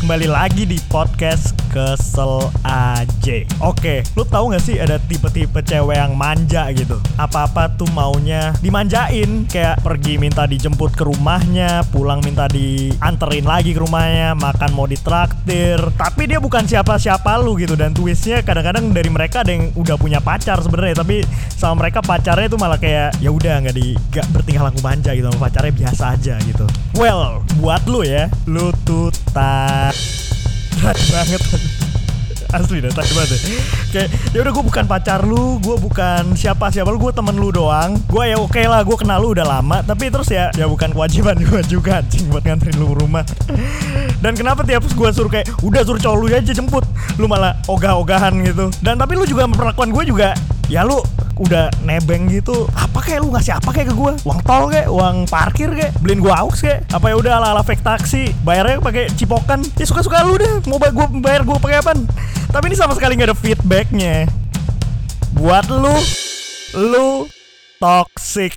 kembali lagi di podcast Kesel aja Oke, lu tahu gak sih ada tipe-tipe cewek yang manja gitu? Apa-apa tuh maunya dimanjain. Kayak pergi minta dijemput ke rumahnya Pulang minta dianterin lagi ke rumahnya Makan mau ditraktir. Tapi dia bukan siapa-siapa lu gitu Dan twistnya kadang-kadang dari mereka ada yang udah punya pacar sebenarnya Tapi sama mereka pacarnya tuh malah kayak ya udah nggak di gak bertingkah laku manja gitu sama pacarnya biasa aja gitu. Well buat lu ya lu tuh tak banget. Asli dah tak banget kayak ya udah gue bukan pacar lu gue bukan siapa siapa lu gue temen lu doang. Gue ya oke lah gue kenal lu udah lama tapi terus ya ya bukan kewajiban gue juga anjing buat nganterin lu rumah. Dan kenapa tiap gue suruh kayak udah suruh cowok lu aja jemput. Lu malah ogah-ogahan gitu. Dan tapi lu juga memperlakukan gue juga ya lu udah nebeng gitu apa kayak lu ngasih apa kayak ke gue uang tol kayak uang parkir kayak beliin gue aux kayak apa ya udah ala ala fake taksi bayarnya pakai cipokan. Ya suka suka lu deh mau bayar gue bayar gue pakai apa tapi ini sama sekali nggak ada feedbacknya. Buat lu lu toxic